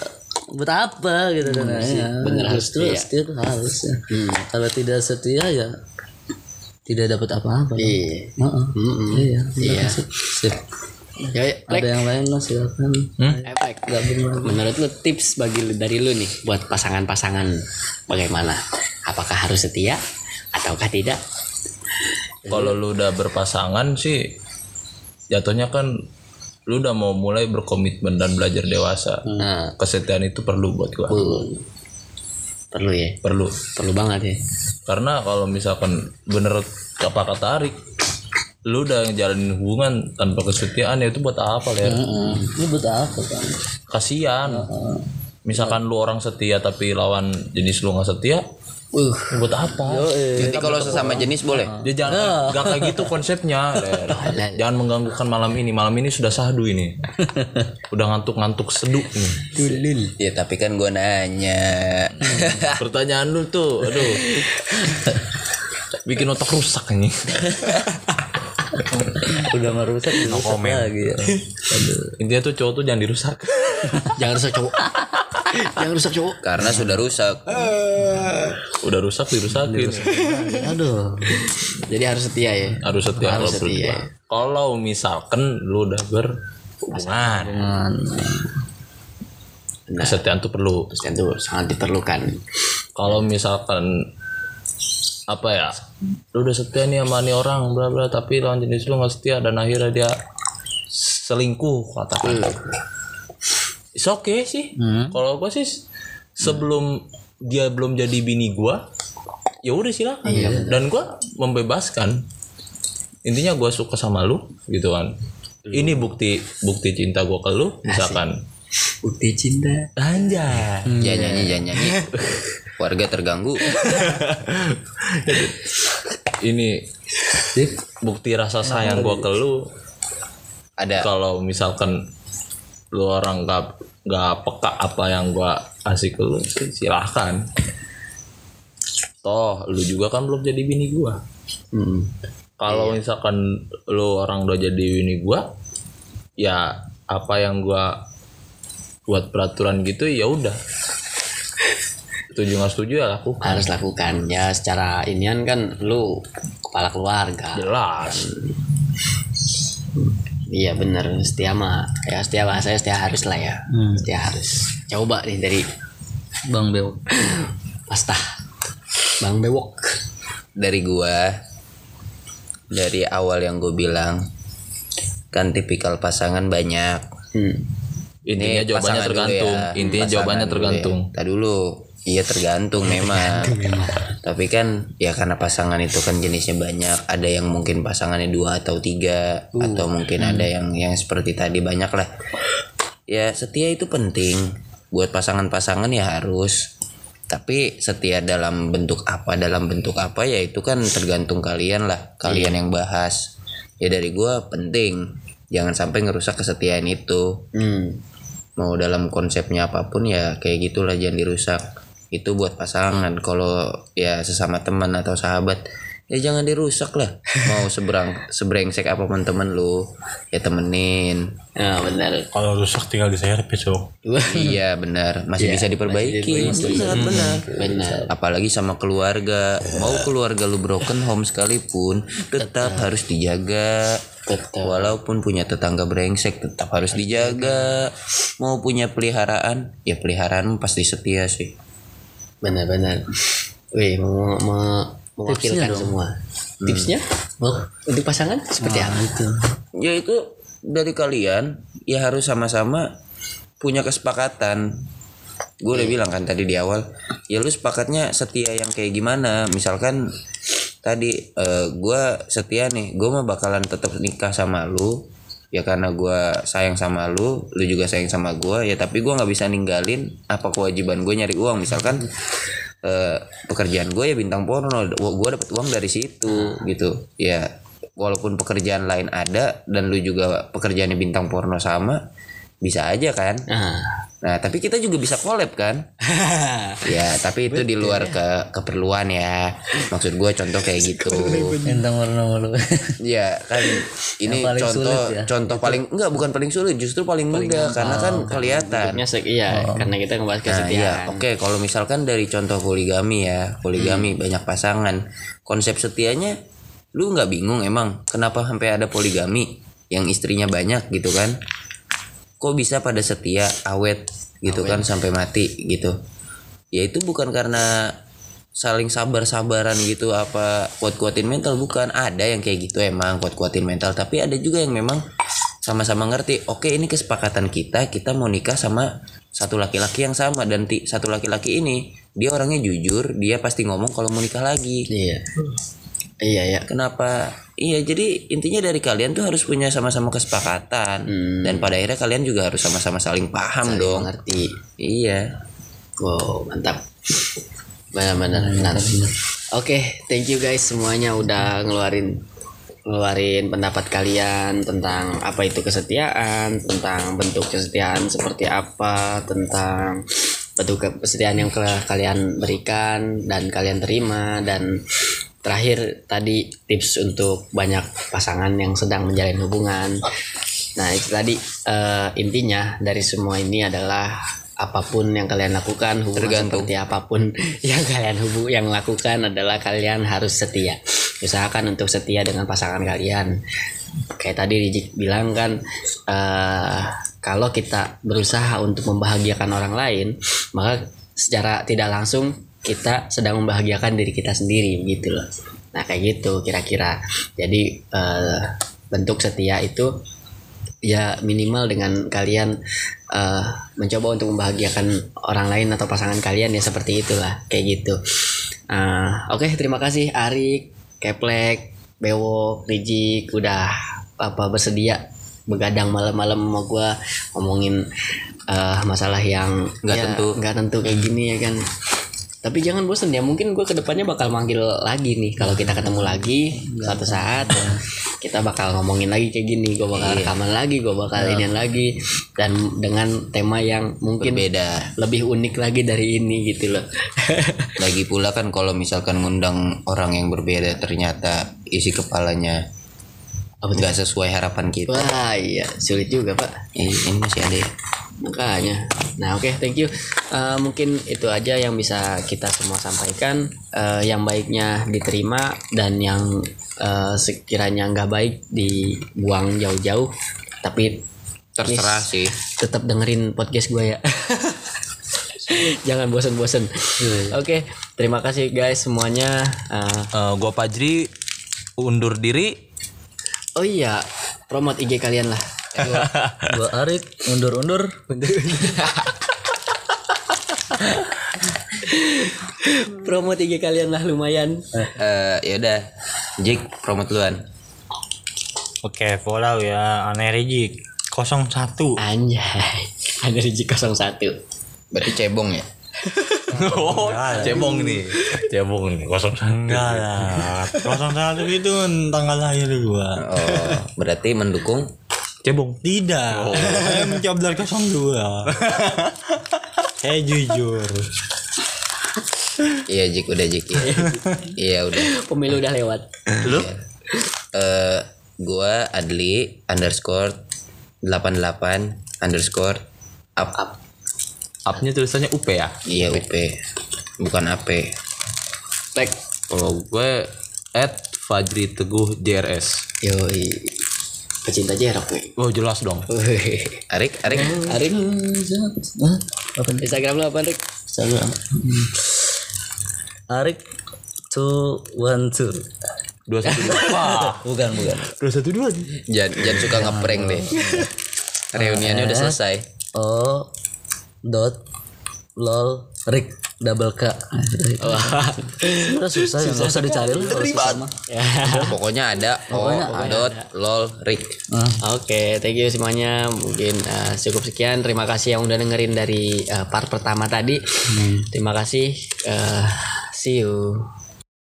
buat apa gitu kan ya. bener harus setia tuh harus ya. Kalau tidak setia ya tidak dapat apa-apa. Iya. Heeh. Iya. Iya. Sip. Sip. Ya, ya. Ada yang lain mas silakan. Eh, Plek. Menurut lu tips bagi dari lu nih buat pasangan-pasangan bagaimana? Apakah harus setia ataukah tidak? Kalau lu udah berpasangan sih jatuhnya kan lu udah mau mulai berkomitmen dan belajar dewasa. Nah, Kesetiaan itu perlu buat gua. Perlu ya. Perlu. Perlu banget ya. Karena kalau misalkan bener apa kata Arik, lu udah ngejalanin hubungan tanpa kesetiaan ya itu buat apa ya? Ini buat apa kan? Kasian. Misalkan lu orang setia tapi lawan jenis lu nggak setia, Uh, buat apa? Jadi kalau sesama jenis boleh. Dia jangan nggak kayak gitu konsepnya. [laughs] Jangan mengganggukan malam ini. Malam ini sudah sahdu ini. [laughs] Udah ngantuk-ngantuk seduh nih. Ya tapi kan gue nanya. Pertanyaan lu tuh, aduh. Bikin otak rusak ini. [laughs] Udah merusak rusak lagi ya. Aduh. Intinya tuh cowok tuh jangan dirusak. jangan rusak cowok. jangan rusak cowok. Karena sudah rusak. Udah rusak dirusakin. Aduh. Jadi harus setia ya. Harus setia kalau Harus menurut setia. Kalau misalkan lu udah berhubungan, kesetiaan tuh perlu. Terus itu sangat diperlukan. Kalau misalkan apa ya, lu udah setia nih sama nih orang, bla bla, tapi lawan jenis lu nggak setia dan akhirnya dia selingkuh katakan. It's okay sih. Kalau gua sih sebelum dia belum jadi bini gua, ya udah silakan. Dan gua membebaskan. Intinya gua suka sama lu gitu kan. Ini bukti bukti cinta gua ke lu misalkan. Bukti cinta. Anjay. Jangan nyanyi, jangan nyanyi. [laughs] Warga terganggu. Ini bukti rasa sayang gua ke lu Ada. kalau misalkan lu orang gak gak peka apa yang gua kasih ke lu sih, silahkan. Toh lu juga kan belum jadi bini gua. Kalau misalkan lu orang udah jadi bini gua ya apa yang gua buat peraturan gitu ya udah. Setuju nggak setuju ya lakukan. Harus lakukan. Ya secara inian kan lu kepala keluarga. jelas. Iya bener. Setia mah. Ya setia bahasanya setia harus lah ya. Setia harus. Coba nih dari Bang Beo. Pastah. Bang Bewok. dari gua dari awal yang gue bilang kan tipikal pasangan banyak Hmm. intinya Ini jawabannya pasangan dulu tergantung ya. intinya Pasangan jawabannya dulu tergantung ya. Tadi dulu Iya tergantung memang. Tapi kan ya karena pasangan itu kan jenisnya banyak. Ada yang mungkin pasangannya dua atau tiga, atau mungkin ada yang yang seperti tadi banyak lah. Ya setia itu penting buat pasangan-pasangan ya harus. Tapi setia dalam bentuk apa dalam bentuk apa ya itu kan tergantung kalian lah. Kalian yang bahas. Ya dari gua penting. Jangan sampai ngerusak kesetiaan itu Hmm. mau dalam konsepnya apa pun ya kayak gitulah jangan dirusak itu buat pasangan kalau ya sesama teman atau sahabat ya jangan dirusak lah. [laughs] Mau seberang sebrengsek apa pun temen lu ya temenin. Nah, benar. Kalau rusak tinggal diservis [laughs] so. iya benar. Masih bisa diperbaiki. itu sangat benar. Benar. apalagi sama keluarga. Mau keluarga lu broken home sekalipun tetap harus dijaga. Walaupun punya tetangga brengsek tetap harus dijaga. Mau punya peliharaan ya peliharaan pasti setia sih. Benar-benar. Wih, mau, mau mewakilkan semua. Tipsnya? Oh, untuk pasangan seperti apa? ya itu dari kalian ya harus sama-sama punya kesepakatan. Gue udah bilang kan tadi di awal ya lu sepakatnya setia yang kayak gimana. Misalkan tadi eh, gue setia nih gue mah bakalan tetap nikah sama lu ya karena gue sayang sama lu lu juga sayang sama gue ya tapi gue nggak bisa ninggalin apa kewajiban gue nyari uang. Misalkan eh, pekerjaan gue ya bintang porno. Gue dapet uang dari situ gitu. Ya walaupun pekerjaan lain ada dan lu juga pekerjaannya bintang porno sama bisa aja kan? Nah, nah tapi kita juga bisa collab kan [laughs] ya tapi itu di luar ke keperluan ya maksud gue contoh kayak [laughs] gitu Bintang warna mulu. ya kan [laughs] ini paling contoh sulit ya? contoh paling enggak bukan paling sulit justru paling mudah karena kan kelihatan bentuknya se- iya, karena kita ngebahas Nah, iya, kesetiaan. oke. Kalau misalkan dari contoh poligami ya, poligami banyak pasangan, konsep setianya, lu nggak bingung emang kenapa sampai ada poligami yang istrinya banyak gitu kan? Kok bisa pada setia, awet gitu kan sampai mati gitu? Ya itu bukan karena saling sabar-sabaran gitu apa kuat-kuatin mental bukan ada yang kayak gitu emang kuat-kuatin mental tapi ada juga yang memang sama-sama ngerti oke ini kesepakatan kita kita mau nikah sama satu laki-laki yang sama dan ti- satu laki-laki ini dia orangnya jujur dia pasti ngomong kalau mau nikah lagi Iya. Iya, ya. kenapa iya jadi intinya dari kalian tuh harus punya sama-sama kesepakatan dan pada akhirnya kalian juga harus sama-sama saling paham dong Mengerti. iya Wow, mantap. Benar-benar benar. Oke, thank you guys semuanya udah ngeluarin ngeluarin pendapat kalian tentang apa itu kesetiaan, tentang bentuk kesetiaan seperti apa, tentang bentuk kesetiaan yang kalian berikan dan kalian terima dan terakhir tadi tips untuk banyak pasangan yang sedang menjalin hubungan. Nah, itu tadi eh, intinya dari semua ini adalah apa pun yang kalian lakukan hubungan Tergantung. seperti apa pun [laughs] yang kalian hubung yang lakukan adalah kalian harus setia usahakan untuk setia dengan pasangan kalian kayak tadi Rijik bilang kan eh, kalau kita berusaha untuk membahagiakan orang lain maka secara tidak langsung kita sedang membahagiakan diri kita sendiri begitu loh. Nah kayak gitu kira-kira. Jadi eh, bentuk setia itu ya minimal dengan kalian eh, mencoba untuk membahagiakan orang lain atau pasangan kalian ya seperti itulah kayak gitu. Eh, oke terima kasih Arik Keplek Bewo Rijik udah apa bersedia begadang malam-malam sama gua ngomongin eh, masalah yang Nggak ya, tentu. nggak tentu kayak gini ya kan tapi jangan bosan ya mungkin gue ke depannya bakal manggil lagi nih. Kalau kita ketemu lagi suatu saat kita bakal ngomongin lagi kayak gini gue bakal rekaman lagi gue bakal inian lagi dan dengan tema yang mungkin beda lebih unik lagi dari ini gitu loh. [laughs] Lagi pula kan kalau misalkan ngundang orang yang berbeda ternyata isi kepalanya nggak sesuai harapan kita. Wah iya. Sulit juga pak. Ini, ini masih ada ya. Makanya nah oke thank you. Eh, mungkin itu aja yang bisa kita semua sampaikan. Eh, yang baiknya diterima dan yang eh, sekiranya nggak baik dibuang jauh-jauh. Tapi terserah please, sih. tetap dengerin podcast gue ya. [laughs] Jangan bosan-bosan oke terima kasih guys semuanya. Eh, Eh, gua Pajri undur diri. Oh iya promote IG kalian lah [laughs] Gua Arik undur-undur. [laughs] Promo tiga kalian lah lumayan. Eh ya udah. Jik promote duluan. Oke, follow ya Aneh Rijik 01 Anjay. [laughs] Riji 01. Berarti cebong ya. Oh cebong nih cebong nih kosong Enggak lah 01 itu tanggal lahir gua Oh, berarti mendukung cebong Tidak Saya mencoblos 02 Saya jujur Iya Jik udah Jik ya. Iya udah. Pemilu udah lewat. Lu? Eh gua Adli underscore 88 underscore up up. Upnya tulisannya up ya Iya UP. Bukan AP. Like. kalau gue at Fajri Teguh JRS Yoi. Pecinta jerok nih. oh jelas dong. Arik, Arik. Arik. Apa? Instagram lo apa Arik? Instagram. Arik two one two. dua satu dua [laughs] Bukan bukan. dua satu dua Jangan, jangan suka ngeprank deh. [laughs] Reuniannya udah selesai. O dot lol Rick double K. Udah susah ya, nggak usah dicari lah kalau susah mah. Pokoknya ada o dot lol rik. Oke, thank you semuanya. Mungkin eh, cukup sekian. Terima kasih yang udah dengerin dari eh, part pertama tadi. Terima kasih. Eh, see you.